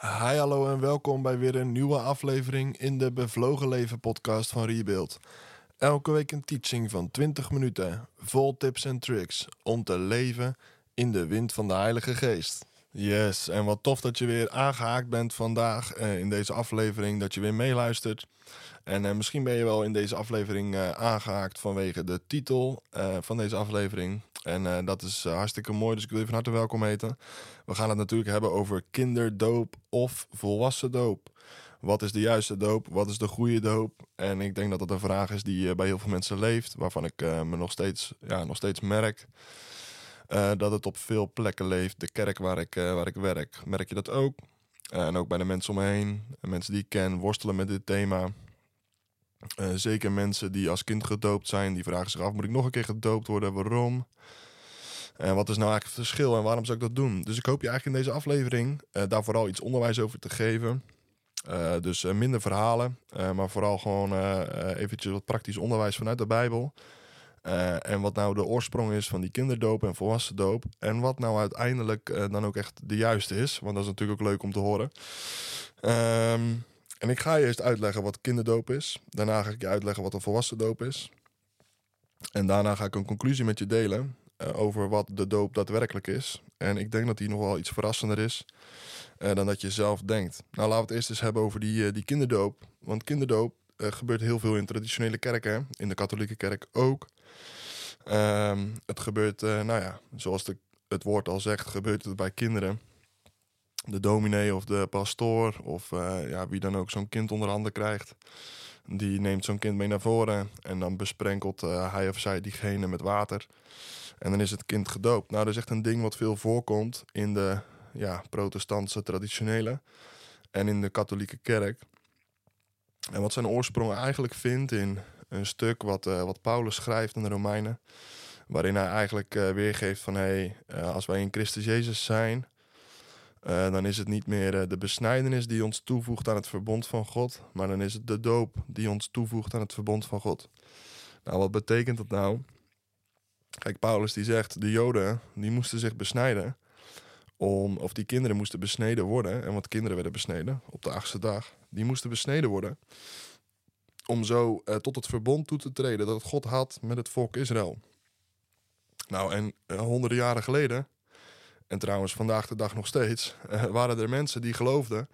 Hi, hallo en welkom bij weer een nieuwe aflevering in de Bevlogen Leven podcast van Rebuild. Elke week een teaching van 20 minuten, vol tips en tricks om te leven in de wind van de Heilige Geest. Yes, en wat tof dat je weer aangehaakt bent vandaag eh, in deze aflevering, dat je weer meeluistert. En eh, misschien ben je wel in deze aflevering eh, aangehaakt vanwege de titel van deze aflevering. En eh, dat is eh, hartstikke mooi, dus ik wil je van harte welkom heten. We gaan het natuurlijk hebben over kinderdoop of volwassen doop. Wat is de juiste doop? Wat is de goede doop? En ik denk dat dat een vraag is die eh, bij heel veel mensen leeft, waarvan ik me nog steeds, ja, nog steeds merk. dat het op veel plekken leeft. De kerk waar ik, waar ik werk, merk je dat ook. En ook bij de mensen om me heen. En mensen die ik ken worstelen met dit thema. Eh, zeker mensen die als kind gedoopt zijn, die vragen zich af: moet ik nog een keer gedoopt worden? Waarom? En wat is nou eigenlijk het verschil en waarom zou ik dat doen? Dus ik hoop je eigenlijk in deze aflevering eh, daar vooral iets onderwijs over te geven. Eh, dus minder verhalen, maar vooral gewoon eventjes wat praktisch onderwijs vanuit de Bijbel. En wat nou de oorsprong is van die kinderdoop en volwassen doop. En wat nou uiteindelijk dan ook echt de juiste is. Want dat is natuurlijk ook leuk om te horen. Ehm, en ik ga je eerst uitleggen wat kinderdoop is. Daarna ga ik je uitleggen wat een volwassen doop is. En daarna ga ik een conclusie met je delen eh, over wat de doop daadwerkelijk is. En ik denk dat die nog wel iets verrassender is eh, dan dat je zelf denkt. Nou, laten we het eerst eens hebben over die, eh, die kinderdoop. Want kinderdoop gebeurt heel veel in traditionele kerken, in de katholieke kerk ook. Ehm, het gebeurt, nou ja, zoals het woord al zegt, gebeurt het bij kinderen. De dominee of de pastoor of eh, ja, wie dan ook zo'n kind onder handen krijgt. Die neemt zo'n kind mee naar voren en dan besprenkelt eh, hij of zij diegene met water. En dan is het kind gedoopt. Nou, dat is echt een ding wat veel voorkomt in de ja, protestantse traditionele en in de katholieke kerk. En wat zijn oorsprong eigenlijk vindt in een stuk wat, eh, wat Paulus schrijft aan de Romeinen. Waarin hij eigenlijk weergeeft van hé, hey, als wij in Christus Jezus zijn, eh, dan is het niet meer eh, de besnijdenis die ons toevoegt aan het verbond van God, maar dan is het de doop die ons toevoegt aan het verbond van God. Nou, wat betekent dat nou? Kijk, Paulus die zegt, de Joden die moesten zich besnijden, om, of die kinderen moesten besneden worden, en want kinderen werden besneden op de achtste dag, die moesten besneden worden, om zo eh, tot het verbond toe te treden dat God had met het volk Israël. Nou, en honderden jaren geleden, en trouwens vandaag de dag nog steeds, eh, waren er mensen die geloofden: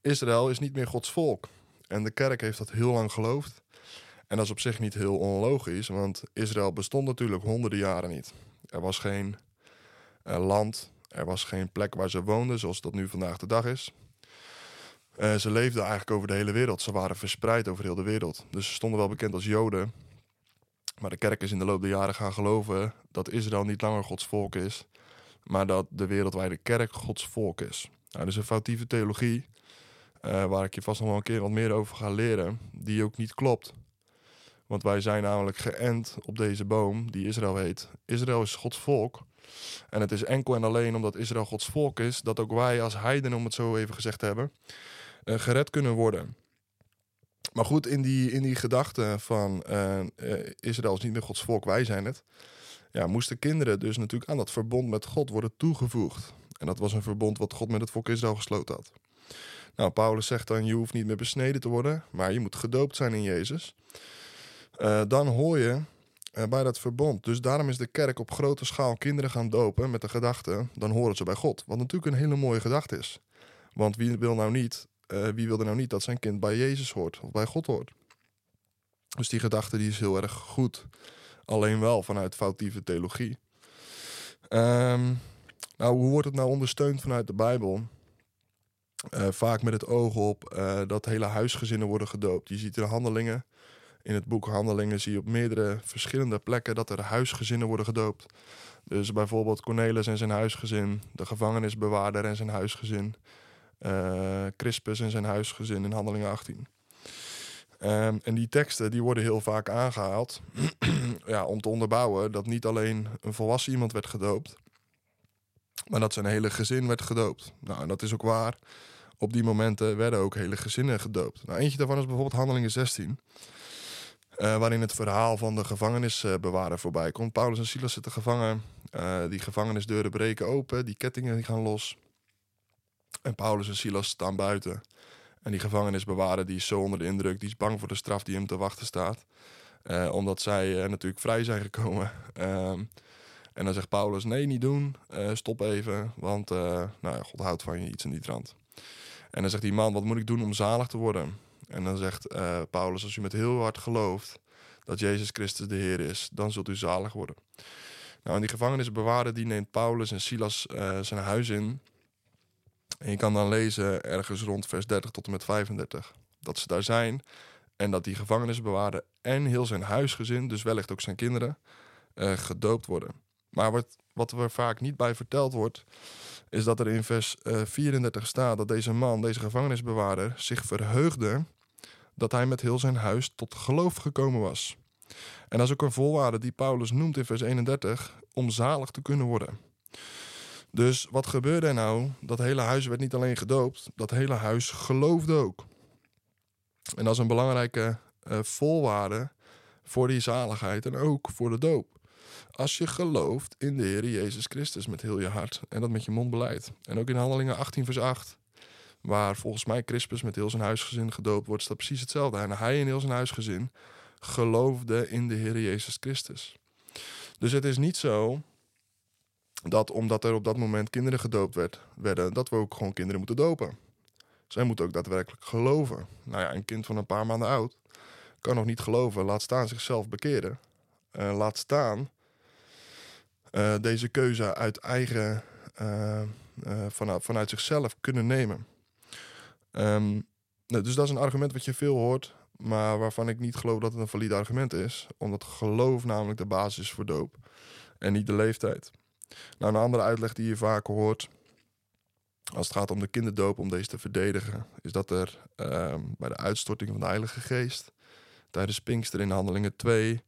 Israël is niet meer Gods volk. En de kerk heeft dat heel lang geloofd. En dat is op zich niet heel onlogisch, want Israël bestond natuurlijk honderden jaren niet. Er was geen eh, land, er was geen plek waar ze woonden, zoals dat nu vandaag de dag is. Eh, ze leefden eigenlijk over de hele wereld. Ze waren verspreid over heel de wereld. Dus ze stonden wel bekend als Joden. Maar de kerk is in de loop der jaren gaan geloven dat Israël niet langer Gods volk is, maar dat de wereldwijde kerk Gods volk is. Nou, is een foutieve theologie, eh, waar ik je vast nog wel een keer wat meer over ga leren, die ook niet klopt. Want wij zijn namelijk geënt op deze boom, die Israël heet. Israël is Gods volk. En het is enkel en alleen omdat Israël Gods volk is, dat ook wij als heidenen, om het zo even gezegd te hebben, eh, gered kunnen worden. Maar goed, in die, in die gedachte van eh, Israël is niet meer Gods volk, wij zijn het. Ja, moesten kinderen dus natuurlijk aan dat verbond met God worden toegevoegd. En dat was een verbond wat God met het volk Israël gesloten had. Nou, Paulus zegt dan, je hoeft niet meer besneden te worden, maar je moet gedoopt zijn in Jezus. Eh, dan hoor je eh, bij dat verbond. Dus daarom is de kerk op grote schaal kinderen gaan dopen met de gedachte, dan horen ze bij God. Wat natuurlijk een hele mooie gedachte is. Want wie wil nou niet, eh, wie wil er nou niet dat zijn kind bij Jezus hoort of bij God hoort? Dus die gedachte die is heel erg goed. Alleen wel vanuit foutieve theologie. Ehm, nou, hoe wordt het nou ondersteund vanuit de Bijbel? Eh, vaak met het oog op eh, dat hele huisgezinnen worden gedoopt. Je ziet in handelingen, in het boek Handelingen, zie je op meerdere verschillende plekken dat er huisgezinnen worden gedoopt. Dus bijvoorbeeld Cornelis en zijn huisgezin, de gevangenisbewaarder en zijn huisgezin, eh, Crispus en zijn huisgezin in Handelingen 18. Ehm, en die teksten die worden heel vaak aangehaald ja, om te onderbouwen dat niet alleen een volwassen iemand werd gedoopt, maar dat zijn hele gezin werd gedoopt. Nou, en dat is ook waar. Op die momenten werden ook hele gezinnen gedoopt. Nou, eentje daarvan is bijvoorbeeld Handelingen 16. eh, waarin het verhaal van de gevangenisbewaarder voorbij komt. Paulus en Silas zitten gevangen. eh, die gevangenisdeuren breken open. Die kettingen gaan los. En Paulus en Silas staan buiten. En die gevangenisbewaarder die is zo onder de indruk, die is bang voor de straf die hem te wachten staat. Uh, omdat zij uh, natuurlijk vrij zijn gekomen. Um, en dan zegt Paulus, nee, niet doen, uh, stop even, want nou, God houdt van je iets in die trant. En dan zegt die man, wat moet ik doen om zalig te worden? En dan zegt Paulus, als u met heel hard gelooft dat Jezus Christus de Heer is, dan zult u zalig worden. Nou, en die gevangenisbewaarder die neemt Paulus en Silas zijn huis in. Je kan dan lezen ergens rond vers 30 tot en met 35 dat ze daar zijn en dat die gevangenisbewaarder en heel zijn huisgezin, dus wellicht ook zijn kinderen, uh, gedoopt worden. Maar wat, wat er vaak niet bij verteld wordt, is dat er in vers uh, eh, 34 staat dat deze man, deze gevangenisbewaarder, zich verheugde dat hij met heel zijn huis tot geloof gekomen was. En dat is ook een voorwaarde die Paulus noemt in vers 31 om zalig te kunnen worden. Dus wat gebeurde er nou? Dat hele huis werd niet alleen gedoopt, dat hele huis geloofde ook. En dat is een belangrijke uh, voorwaarde voor die zaligheid en ook voor de doop. Als je gelooft in de Heer Jezus Christus met heel je hart en dat met je mond beleidt. En ook in Handelingen 18 vers 8, waar volgens mij Crispus met heel zijn huisgezin gedoopt wordt, staat precies hetzelfde. En hij en heel zijn huisgezin geloofde in de Heer Jezus Christus. Dus het is niet zo dat omdat er op dat moment kinderen gedoopt werd, werden, dat we ook gewoon kinderen moeten dopen. Zij moeten ook daadwerkelijk geloven. Nou ja, een kind van een paar maanden oud kan nog niet geloven, laat staan zichzelf bekeren. Uh, laat staan uh, deze keuze uit eigen, uh, vanuit, vanuit zichzelf kunnen nemen. Um, dus dat is een argument wat je veel hoort, maar waarvan ik niet geloof dat het een valide argument is. Omdat geloof namelijk de basis is voor doop en niet de leeftijd. Nou, een andere uitleg die je vaak hoort als het gaat om de kinderdoop, om deze te verdedigen, is dat er uh, bij de uitstorting van de Heilige Geest tijdens Pinkster in Handelingen 2, uh,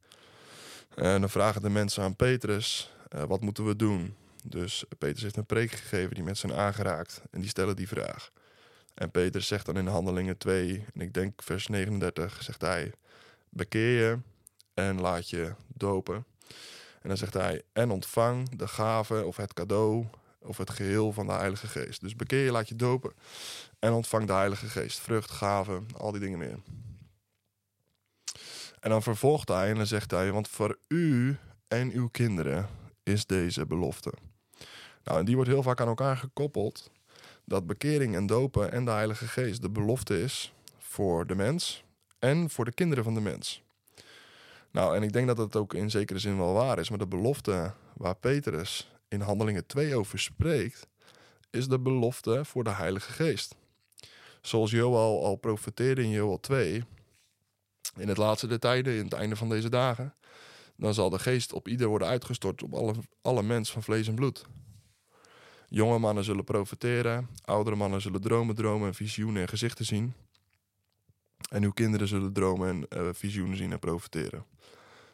dan vragen de mensen aan Petrus, uh, wat moeten we doen? Dus Petrus heeft een preek gegeven die mensen zijn aangeraakt en die stellen die vraag. En Petrus zegt dan in Handelingen 2, en ik denk vers 39, zegt hij, bekeer je en laat je dopen. En dan zegt hij, en ontvang de gave of het cadeau of het geheel van de Heilige Geest. Dus bekeer je, laat je dopen en ontvang de Heilige Geest. Vrucht, gaven, al die dingen meer. En dan vervolgt hij en dan zegt hij, want voor u en uw kinderen is deze belofte. Nou, en die wordt heel vaak aan elkaar gekoppeld. Dat bekering en dopen en de Heilige Geest de belofte is voor de mens en voor de kinderen van de mens. Nou, en ik denk dat het ook in zekere zin wel waar is, maar de belofte waar Petrus in Handelingen 2 over spreekt, is de belofte voor de Heilige Geest. Zoals Joel al profeteerde in Joel 2, in het laatste der tijden, in het einde van deze dagen, dan zal de geest op ieder worden uitgestort, op alle, alle mens van vlees en bloed. Jonge mannen zullen profeteren, oudere mannen zullen dromen dromen en visioenen en gezichten zien. En uw kinderen zullen dromen en uh, visioenen zien en profeteren.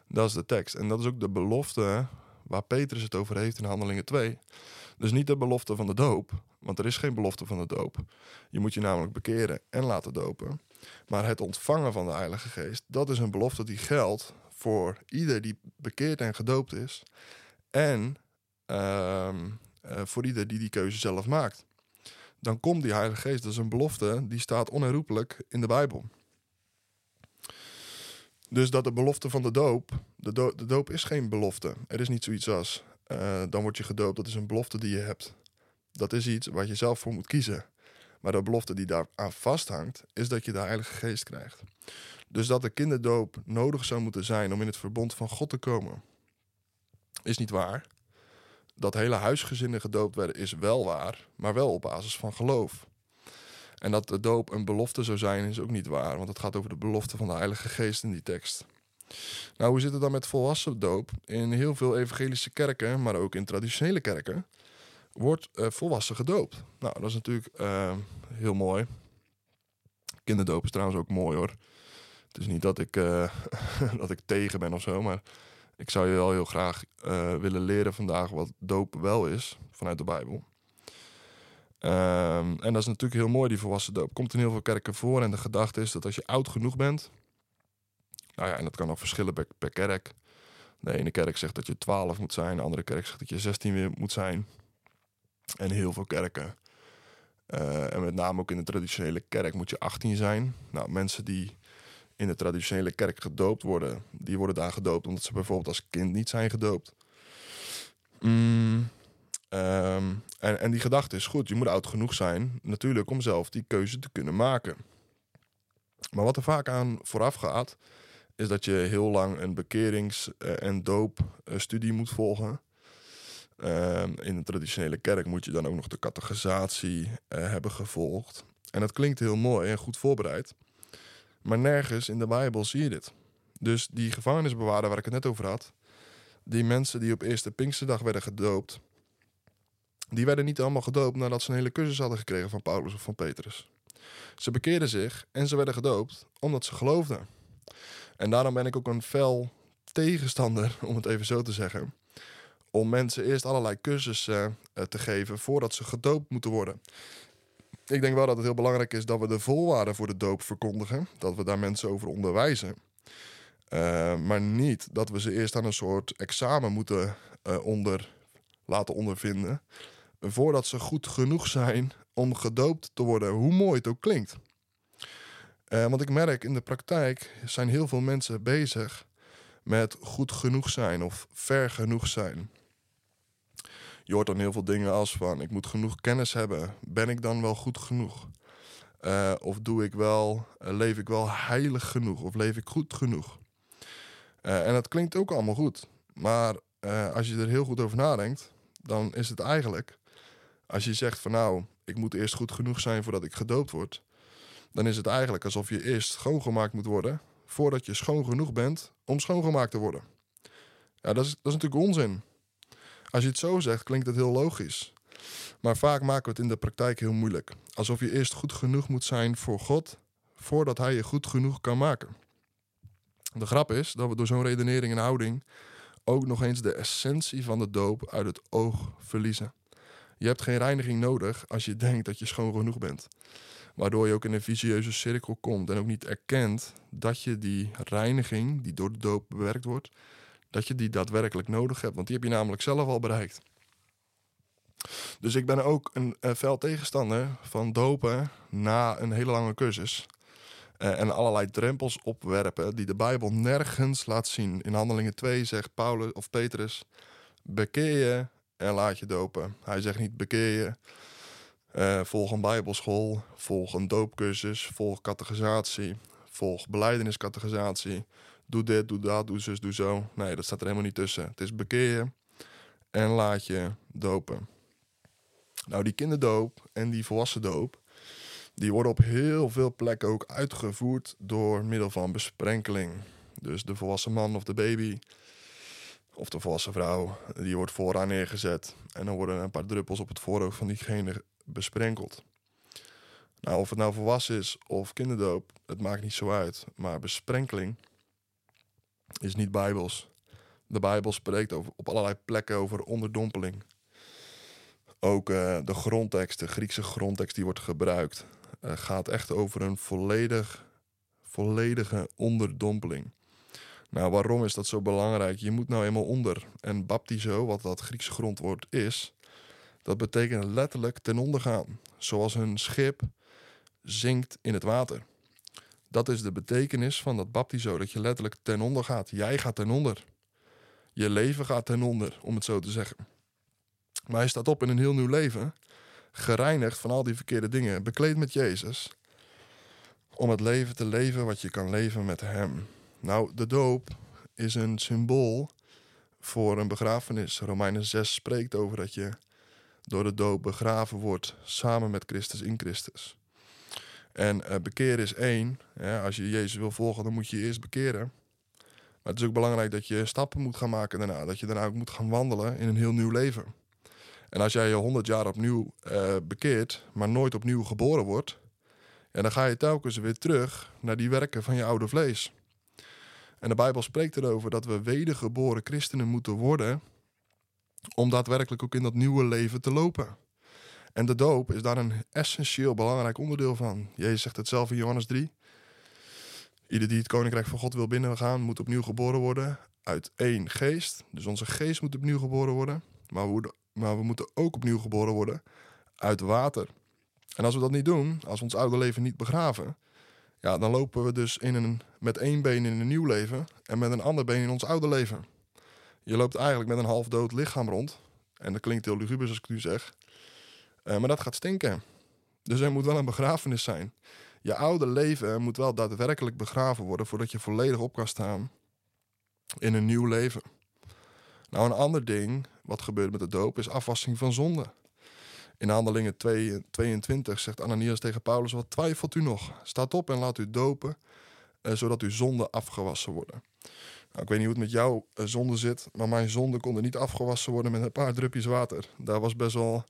Dat is de tekst. En dat is ook de belofte waar Petrus het over heeft in Handelingen 2. Dus niet de belofte van de doop, want er is geen belofte van de doop. Je moet je namelijk bekeren en laten dopen. Maar het ontvangen van de Heilige Geest, dat is een belofte die geldt voor ieder die bekeerd en gedoopt is. En uh, voor ieder die die keuze zelf maakt. Dan komt die Heilige Geest. Dat is een belofte die staat onherroepelijk in de Bijbel. Dus dat de belofte van de doop, de, doop is geen belofte. Er is niet zoiets als, uh, dan word je gedoopt, dat is een belofte die je hebt. Dat is iets waar je zelf voor moet kiezen. Maar de belofte die daar aan vasthangt, is dat je de Heilige Geest krijgt. Dus dat de kinderdoop nodig zou moeten zijn om in het verbond van God te komen, is niet waar. Dat hele huisgezinnen gedoopt werden, is wel waar, maar wel op basis van geloof. En dat de doop een belofte zou zijn, is ook niet waar. Want het gaat over de belofte van de Heilige Geest in die tekst. Nou, hoe zit het dan met volwassen doop? In heel veel evangelische kerken, maar ook in traditionele kerken, wordt uh, volwassen gedoopt. Nou, dat is natuurlijk uh, heel mooi. Kinderdoop is trouwens ook mooi hoor. Het is niet dat ik, uh, dat ik tegen ben of zo, maar ik zou je wel heel graag willen leren vandaag wat doop wel is vanuit de Bijbel. Um, en dat is natuurlijk heel mooi, die volwassen doop. Komt in heel veel kerken voor. En de gedachte is dat als je oud genoeg bent. Nou ja, en dat kan nog verschillen per, per kerk. De ene kerk zegt dat je 12 moet zijn. De andere kerk zegt dat je 16 weer moet zijn. En heel veel kerken Eh, en met name ook in de traditionele kerk moet je 18 zijn. Nou, mensen die in de traditionele kerk gedoopt worden, die worden daar gedoopt omdat ze bijvoorbeeld als kind niet zijn gedoopt. Mm, ehm, en, die gedachte is goed, je moet oud genoeg zijn, natuurlijk, om zelf die keuze te kunnen maken. Maar wat er vaak aan vooraf gaat, is dat je heel lang een bekerings- eh, en doopstudie moet volgen. Ehm, in de traditionele kerk moet je dan ook nog de catechisatie uh, hebben gevolgd. En dat klinkt heel mooi en goed voorbereid. Maar nergens in de Bijbel zie je dit. Dus die gevangenisbewaarder waar ik het net over had, die mensen die op eerste Pinksterdag werden gedoopt, die werden niet allemaal gedoopt nadat ze een hele cursus hadden gekregen van Paulus of van Petrus. Ze bekeerden zich en ze werden gedoopt omdat ze geloofden. En daarom ben ik ook een fel tegenstander, om het even zo te zeggen, om mensen eerst allerlei cursussen uh, te geven voordat ze gedoopt moeten worden. Ik denk wel dat het heel belangrijk is dat we de voorwaarden voor de doop verkondigen, dat we daar mensen over onderwijzen. Uh, maar niet dat we ze eerst aan een soort examen moeten uh, onder, laten ondervinden, voordat ze goed genoeg zijn om gedoopt te worden, hoe mooi het ook klinkt. Uh, want ik merk in de praktijk zijn heel veel mensen bezig met goed genoeg zijn of ver genoeg zijn. Je hoort dan heel veel dingen als van ik moet genoeg kennis hebben. Ben ik dan wel goed genoeg? Uh, of doe ik wel, uh, leef ik wel heilig genoeg? Of leef ik goed genoeg? en dat klinkt ook allemaal goed. Maar als je er heel goed over nadenkt, dan is het eigenlijk, als je zegt van nou, ik moet eerst goed genoeg zijn voordat ik gedoopt word, dan is het eigenlijk alsof je eerst schoongemaakt moet worden voordat je schoon genoeg bent om schoongemaakt te worden. Ja, dat is, dat is natuurlijk onzin. Als je het zo zegt, klinkt het heel logisch. Maar vaak maken we het in de praktijk heel moeilijk. Alsof je eerst goed genoeg moet zijn voor God voordat Hij je goed genoeg kan maken. De grap is dat we door zo'n redenering en houding ook nog eens de essentie van de doop uit het oog verliezen. Je hebt geen reiniging nodig als je denkt dat je schoon genoeg bent. Waardoor je ook in een vicieuze cirkel komt en ook niet erkent dat je die reiniging, die door de doop bewerkt wordt, dat je die daadwerkelijk nodig hebt. Want die heb je namelijk zelf al bereikt. Dus ik ben ook een, een fel tegenstander van dopen na een hele lange cursus. Uh, en allerlei drempels opwerpen die de Bijbel nergens laat zien. In Handelingen 2 zegt Paulus of Petrus: bekeer je en laat je dopen. Hij zegt niet bekeer je, uh, volg een bijbelschool, volg een doopcursus, volg catechisatie, volg beleideniscatechisatie. Doe dit, doe dat, doe zus, doe zo. Nee, dat staat er helemaal niet tussen. Het is bekeer en laat je dopen. Nou, die kinderdoop en die volwassen doop, die worden op heel veel plekken ook uitgevoerd door middel van besprenkeling. Dus de volwassen man of de baby of de volwassen vrouw, die wordt vooraan neergezet. En dan worden een paar druppels op het voorhoofd van diegene besprenkeld. Nou, of het nou volwassen is of kinderdoop, het maakt niet zo uit. Maar besprenkeling is niet bijbels. De Bijbel spreekt over, op allerlei plekken over onderdompeling. Ook uh, de grondtekst, de Griekse grondtekst die wordt gebruikt, uh, gaat echt over een volledig, volledige onderdompeling. Nou, waarom is dat zo belangrijk? Je moet nou eenmaal onder. En baptizo, wat dat Griekse grondwoord is, dat betekent letterlijk ten onder gaan. Zoals een schip zinkt in het water. Dat is de betekenis van dat baptizo, dat je letterlijk ten onder gaat. Jij gaat ten onder. Je leven gaat ten onder, om het zo te zeggen. Maar hij staat op in een heel nieuw leven, gereinigd van al die verkeerde dingen, bekleed met Jezus, om het leven te leven wat je kan leven met Hem. Nou, de doop is een symbool voor een begrafenis. Romeinen 6 spreekt over dat je door de doop begraven wordt samen met Christus in Christus. En uh, bekeren is één. Als je Jezus wil volgen, dan moet je je eerst bekeren. Maar het is ook belangrijk dat je stappen moet gaan maken daarna. Dat je daarna ook moet gaan wandelen in een heel nieuw leven. En als jij je honderd jaar opnieuw uh, bekeert, maar nooit opnieuw geboren wordt, dan ga je telkens weer terug naar die werken van je oude vlees. En de Bijbel spreekt erover dat we wedergeboren christenen moeten worden om daadwerkelijk ook in dat nieuwe leven te lopen. En de doop is daar een essentieel belangrijk onderdeel van. Jezus zegt het zelf in Johannes 3. Ieder die het koninkrijk van God wil binnengaan, moet opnieuw geboren worden uit één geest. Dus onze geest moet opnieuw geboren worden. Maar we, moeten ook opnieuw geboren worden uit water. En als we dat niet doen, als we ons oude leven niet begraven, ja, dan lopen we dus in een, met één been in een nieuw leven en met een ander been in ons oude leven. Je loopt eigenlijk met een half dood lichaam rond. En dat klinkt heel luguber als ik het nu zeg. Uh, maar dat gaat stinken. Dus er moet wel een begrafenis zijn. Je oude leven moet wel daadwerkelijk begraven worden voordat je volledig op kan staan in een nieuw leven. Nou, een ander ding wat gebeurt met de doop is afwassing van zonde. In Handelingen 22 zegt Ananias tegen Paulus: Wat twijfelt u nog? Staat op en laat u dopen, eh, zodat uw zonden afgewassen worden. Nou, ik weet niet hoe het met jouw zonde zit, maar mijn zonden konden niet afgewassen worden met een paar drupjes water. Daar was best wel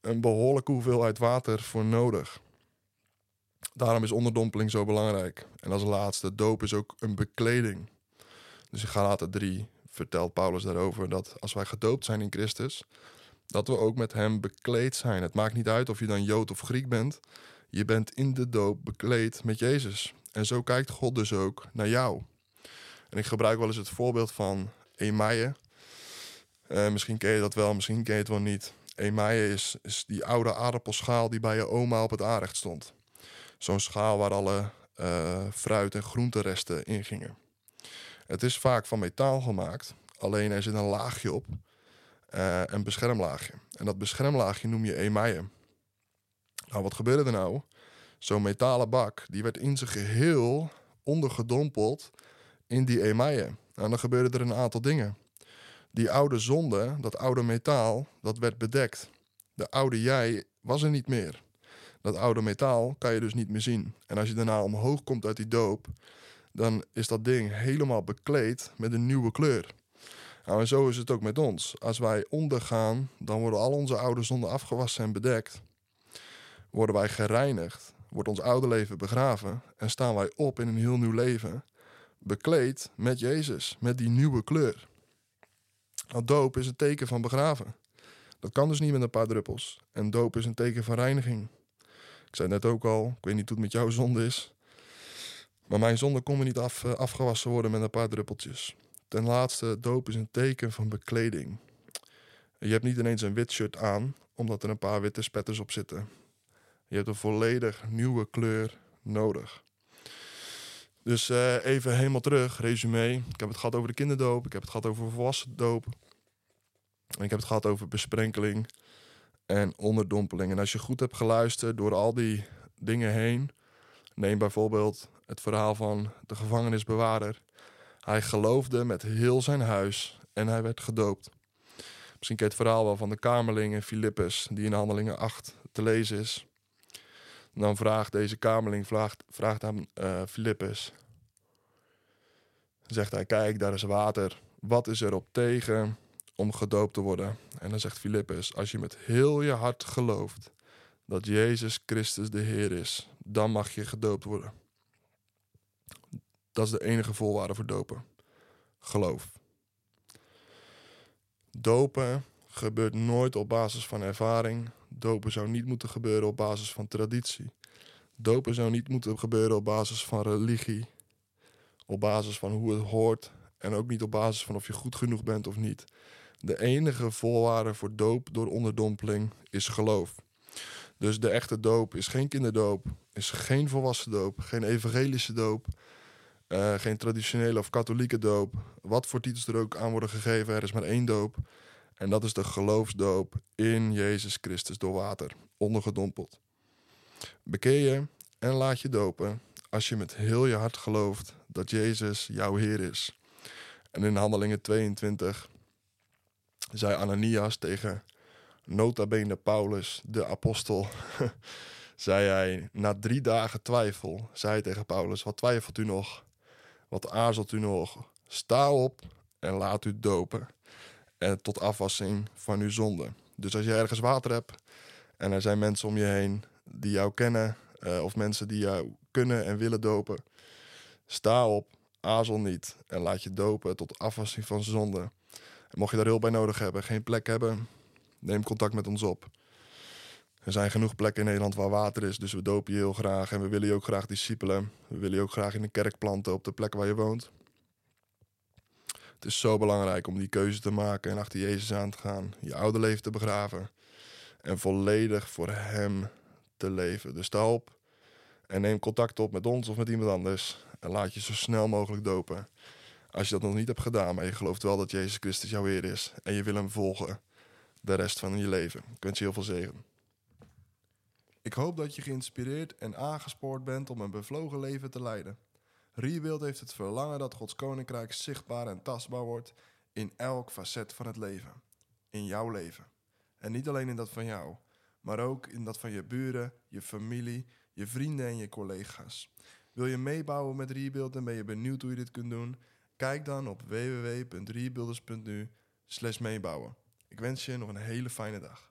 een behoorlijke hoeveelheid water voor nodig. Daarom is onderdompeling zo belangrijk. En als laatste, doop is ook een bekleding. Dus in Galaten 3 vertelt Paulus daarover dat als wij gedoopt zijn in Christus, dat we ook met hem bekleed zijn. Het maakt niet uit of je dan Jood of Griek bent. Je bent in de doop bekleed met Jezus. En zo kijkt God dus ook naar jou. En ik gebruik wel eens het voorbeeld van Emaille. Uh, misschien ken je dat wel, misschien ken je het wel niet. Emaille is, is die oude aardappelschaal die bij je oma op het aanrecht stond. Zo'n schaal waar alle uh, fruit- en groenteresten in gingen. Het is vaak van metaal gemaakt, alleen er zit een laagje op, uh, een beschermlaagje. En dat beschermlaagje noem je emaille. Nou, wat gebeurde er nou? Zo'n metalen bak, die werd in zijn geheel ondergedompeld in die emaille. Nou, dan gebeurde er een aantal dingen. Die oude zonde, dat oude metaal, dat werd bedekt. De oude jij was er niet meer. Dat oude metaal kan je dus niet meer zien. En als je daarna omhoog komt uit die doop, dan is dat ding helemaal bekleed met een nieuwe kleur. Nou, en zo is het ook met ons. Als wij ondergaan, dan worden al onze oude zonden afgewassen en bedekt. Worden wij gereinigd, wordt ons oude leven begraven en staan wij op in een heel nieuw leven, bekleed met Jezus, met die nieuwe kleur. Nou, doop is een teken van begraven. Dat kan dus niet met een paar druppels. En doop is een teken van reiniging. Ik zei net ook al, ik weet niet hoe het met jouw zonde is. Maar mijn zonde kon niet af, eh, afgewassen worden met een paar druppeltjes. Ten laatste, doop is een teken van bekleding. Je hebt niet ineens een wit shirt aan, omdat er een paar witte spetters op zitten. Je hebt een volledig nieuwe kleur nodig. Dus uh, even helemaal terug, resume. Ik heb het gehad over de kinderdoop, ik heb het gehad over volwassen doop. En ik heb het gehad over besprenkeling en onderdompeling. En als je goed hebt geluisterd door al die dingen heen, neem bijvoorbeeld het verhaal van de gevangenisbewaarder. Hij geloofde met heel zijn huis en hij werd gedoopt. Misschien ken je het verhaal wel van de kamerling in Filippus, die in Handelingen 8 te lezen is. Dan vraagt deze kamerling vraagt, vraagt aan uh, Filippus. Zegt hij, kijk, daar is water. Wat is er op tegen om gedoopt te worden? En dan zegt Filippus, als je met heel je hart gelooft dat Jezus Christus de Heer is, dan mag je gedoopt worden. Dat is de enige voorwaarde voor dopen. Geloof. Dopen gebeurt nooit op basis van ervaring. Dopen zou niet moeten gebeuren op basis van traditie. Dopen zou niet moeten gebeuren op basis van religie. Op basis van hoe het hoort. En ook niet op basis van of je goed genoeg bent of niet. De enige voorwaarde voor doop door onderdompeling is geloof. Dus de echte doop is geen kinderdoop, is geen volwassen doop, geen evangelische doop, uh, geen traditionele of katholieke doop. Wat voor titels er ook aan worden gegeven, er is maar één doop. En dat is de geloofsdoop in Jezus Christus door water, ondergedompeld. Bekeer je en laat je dopen als je met heel je hart gelooft dat Jezus jouw Heer is. En in Handelingen 22 zei Ananias tegen nota bene Paulus, de apostel, zei hij, na drie dagen twijfel, zei hij tegen Paulus, wat twijfelt u nog? Wat aarzelt u nog? Sta op en laat u dopen. En tot afwassing van uw zonde. Dus als je ergens water hebt en er zijn mensen om je heen die jou kennen, uh, of mensen die jou kunnen en willen dopen, sta op, aarzel niet en laat je dopen tot afwassing van zonde. En mocht je daar hulp bij nodig hebben, geen plek hebben, neem contact met ons op. Er zijn genoeg plekken in Nederland waar water is, dus we dopen je heel graag. En we willen je ook graag discipelen. We willen je ook graag in de kerk planten op de plek waar je woont. Het is zo belangrijk om die keuze te maken en achter Jezus aan te gaan. Je oude leven te begraven. En volledig voor Hem te leven. Dus sta op en neem contact op met ons of met iemand anders. En laat je zo snel mogelijk dopen. Als je dat nog niet hebt gedaan, maar je gelooft wel dat Jezus Christus jouw Heer is. En je wil hem volgen de rest van je leven. Ik wens je heel veel zegen. Ik hoop dat je geïnspireerd en aangespoord bent om een bevlogen leven te leiden. Rebuild heeft het verlangen dat Gods koninkrijk zichtbaar en tastbaar wordt in elk facet van het leven. In jouw leven. En niet alleen in dat van jou, maar ook in dat van je buren, je familie, je vrienden en je collega's. Wil je meebouwen met Rebuild en ben je benieuwd hoe je dit kunt doen? Kijk dan op www.rebuilders.nu meebouwen. Ik wens je nog een hele fijne dag.